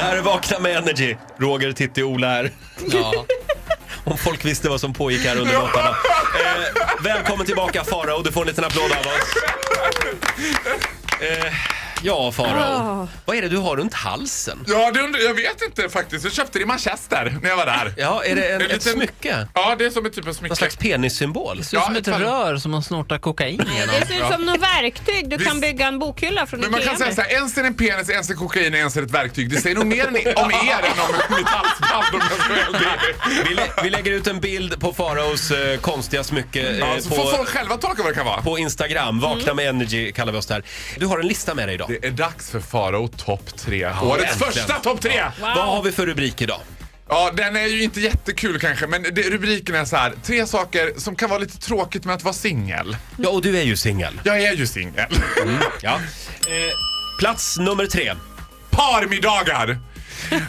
Det här är Vakna med Energy. Roger, Titti och Ola här. Ja. Om folk visste vad som pågick här under låtarna. Eh, välkommen tillbaka Farao, du får en liten applåd av oss. Eh, ja, Farao. Vad är det du har runt halsen? Ja, det undrar, jag vet inte faktiskt. Jag köpte det i Manchester när jag var där. Ja, är det en, ett liten- smycke? Ja, det är som ett typ av smycke. Någon slags penissymbol? Det ser ut Ja, som ett ifall- rör som man snortar kokain genom. Det ser ut som något verktyg. Du Visst. kan bygga en bokhylla från Men man kan säga så här, en ser en penis, en ser kokain och en ser ett verktyg. Det säger nog mer om er än om mitt halsband om jag ska vara helt ärlig. Vi, lä- vi lägger ut en bild på Faraos eh, konstiga smycke eh, Ja, så får på, folk själva tolka vad det kan vara. på Instagram. Vakna med Energy kallar vi oss där. Du har en lista med dig idag. Det är dags för Farao topp tre. Årets äntligen. första topp tre! Vad har vi för rubrik idag? Ja, den är ju inte jättekul kanske, men det, rubriken är så här. Tre saker som kan vara lite tråkigt med att vara singel. Ja, och du är ju singel. Jag är ju singel. Ja. Eh, plats nummer tre. Parmiddagar!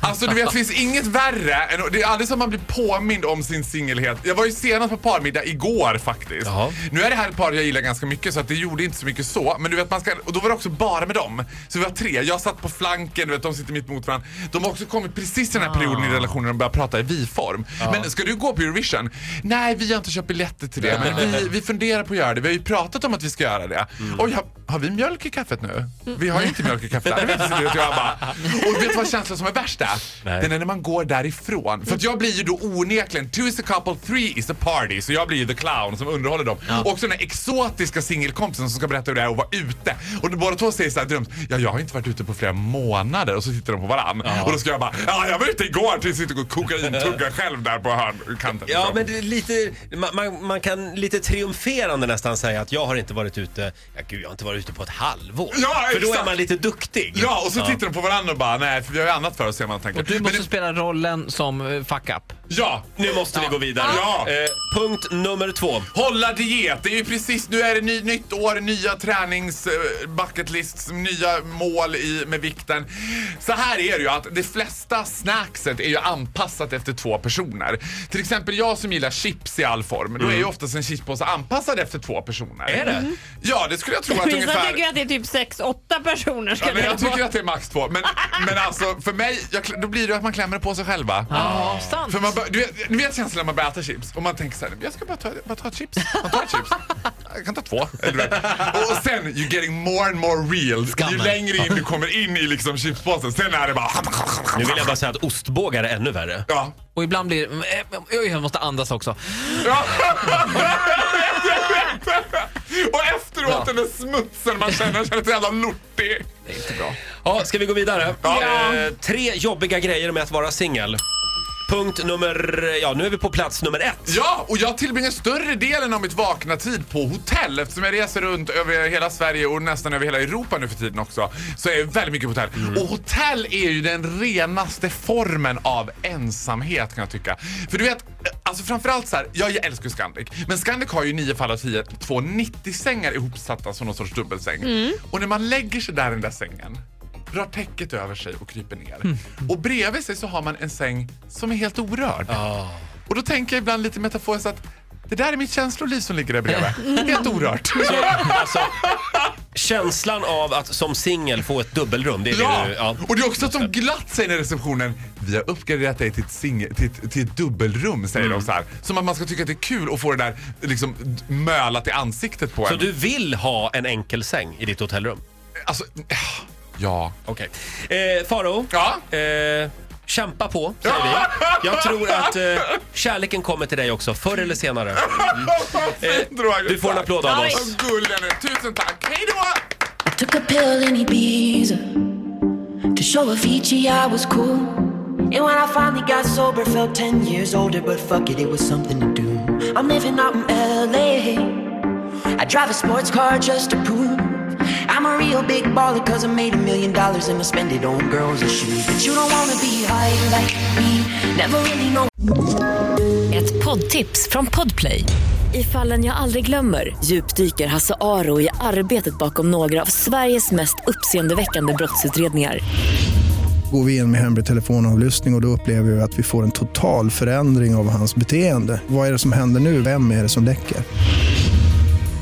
Alltså du vet, det finns inget värre än... Det är aldrig som man blir påmind om sin singelhet. Jag var ju senast på parmiddag igår faktiskt. Jaha. Nu är det här ett par jag gillar ganska mycket så att det gjorde inte så mycket så. Men du vet, man ska... Och då var det också bara med dem. Så vi var tre. Jag satt på flanken, du vet, de sitter mitt mot varandra. De har också kommit precis i den här perioden i relationen när de börjar prata i vi-form. Men ska du gå på Eurovision? Nej, vi har inte köpt biljetter till det. Men vi, vi funderar på att göra det. Vi har ju pratat om att vi ska göra det. Oj, har, har vi mjölk i kaffet nu? Vi har ju inte mjölk i kaffet. Jag vet jag bara, och vet du vad känslan som är värst är? Den är när man går därifrån. För jag blir ju då onekligen, two is a couple, three is a party. Så jag blir ju the clown som underhåller dem. Och också den här exotiska singelkompisen som ska berätta hur det är att vara ute. Och de båda två säger såhär drömt, ja jag har inte varit ute på flera månader. Och så tittar de på varann. Och då ska jag bara, ja jag var ute igår tills jag sitter och kokaintuggar själv där på hörnkanten. Ja, liksom. men lite, man, man, man kan lite triumferande nästan säga att jag har inte varit ute, ja gud jag har inte varit ute på ett halvår. Ja, för då är man lite duktig. Ja, och så tittar de på varandra och bara, nej för vi har ju annat för oss ser man tänker. Och du Men måste det- spela rollen som eh, fuck up. Ja, Nu måste vi gå vidare. Ja. Eh, punkt nummer två. Hålla diet, det är ju precis, nu är det ny, nytt år, nya tränings uh, bucketlists, nya mål i, med vikten. Så här är det ju att de flesta snackset är ju anpassat efter två personer. Till exempel jag som gillar chips i all form, då är ju oftast en chipspåse anpassad efter två personer. Är det? Ja, det skulle jag tro att Vissa ungefär... tycker att det är typ 6-8 personer ska Ja, men jag tycker på. att det är max två. Men, men alltså för mig, jag, då blir det att man klämmer på sig själva. Ja, sant. För man bör, du, vet, du vet känslan när man börjar äta chips och man tänker så här, jag ska bara ta, bara ta ett chips. Man tar ett chips. Jag kan ta två. Eller, och sen, you're getting more and more real. Ju Skammen. längre in du kommer in i liksom chipspåsen, sen är det bara... Nu vill jag bara säga att ostbågar är ännu värre. Ja. Och ibland blir det... eh, Oj, jag måste andas också. ja. och efteråt den där smutsen man känner, känner sig jävla lortig. Det är inte bra. Ja, ska vi gå vidare? Ja. Eh, tre jobbiga grejer med att vara singel. Punkt nummer, ja nu är vi på plats nummer ett. Ja, och jag tillbringar större delen av mitt vakna tid på hotell eftersom jag reser runt över hela Sverige och nästan över hela Europa nu för tiden också. Så är jag väldigt mycket på hotell. Och hotell är ju den renaste formen av ensamhet kan jag tycka. För du vet, alltså framförallt så här, ja, jag älskar Scandic. Men Scandic har ju nio fall av tio två 90-sängar ihopsatta som någon sorts dubbelsäng. Och när man lägger sig där i den där sängen drar täcket över sig och kryper ner. Och bredvid sig så har man en säng som är helt orörd. Och då tänker jag ibland lite metaforiskt att det där är mitt känsloliv som ligger där bredvid. Helt orört. Alltså, känslan av att som singel få ett dubbelrum, det är Ja. det du... Ja. och det är också att de glatt säger i receptionen Vi har uppgraderat dig till ett, sing- till ett, till ett dubbelrum, säger Mm. de så här. Som att man ska tycka att det är kul att få det där liksom mölat i ansiktet på Så en. du vill ha en enkel säng i ditt hotellrum? Alltså, ja. Okej. Eh, Faro, Ja. eh, kämpa på, säger vi. Jag tror att eh, kärleken kommer till dig också, förr eller senare. Roger, Du får en applåd av oss. Är. Tusen tack. Hej då! Took a pill in Ibiza to show Avicii I was cool. And when I finally got sober, felt 10 years older, but fuck it, it was something to do. I'm living out in LA. I drive a sports car just to prove I'm a real big baller cause I made a million dollars and I spend it on girls and shoes. But you don't wanna be high like me, never really know. Ett poddtips från Podplay. I fallen jag aldrig glömmer djupdyker Hasse Aro i arbetet bakom några av Sveriges mest uppseendeväckande brottsutredningar. Går vi in med hemlig telefonavlyssning och, och då upplever vi att vi får en total förändring av hans beteende. Vad är det som händer nu? Vem är det som läcker?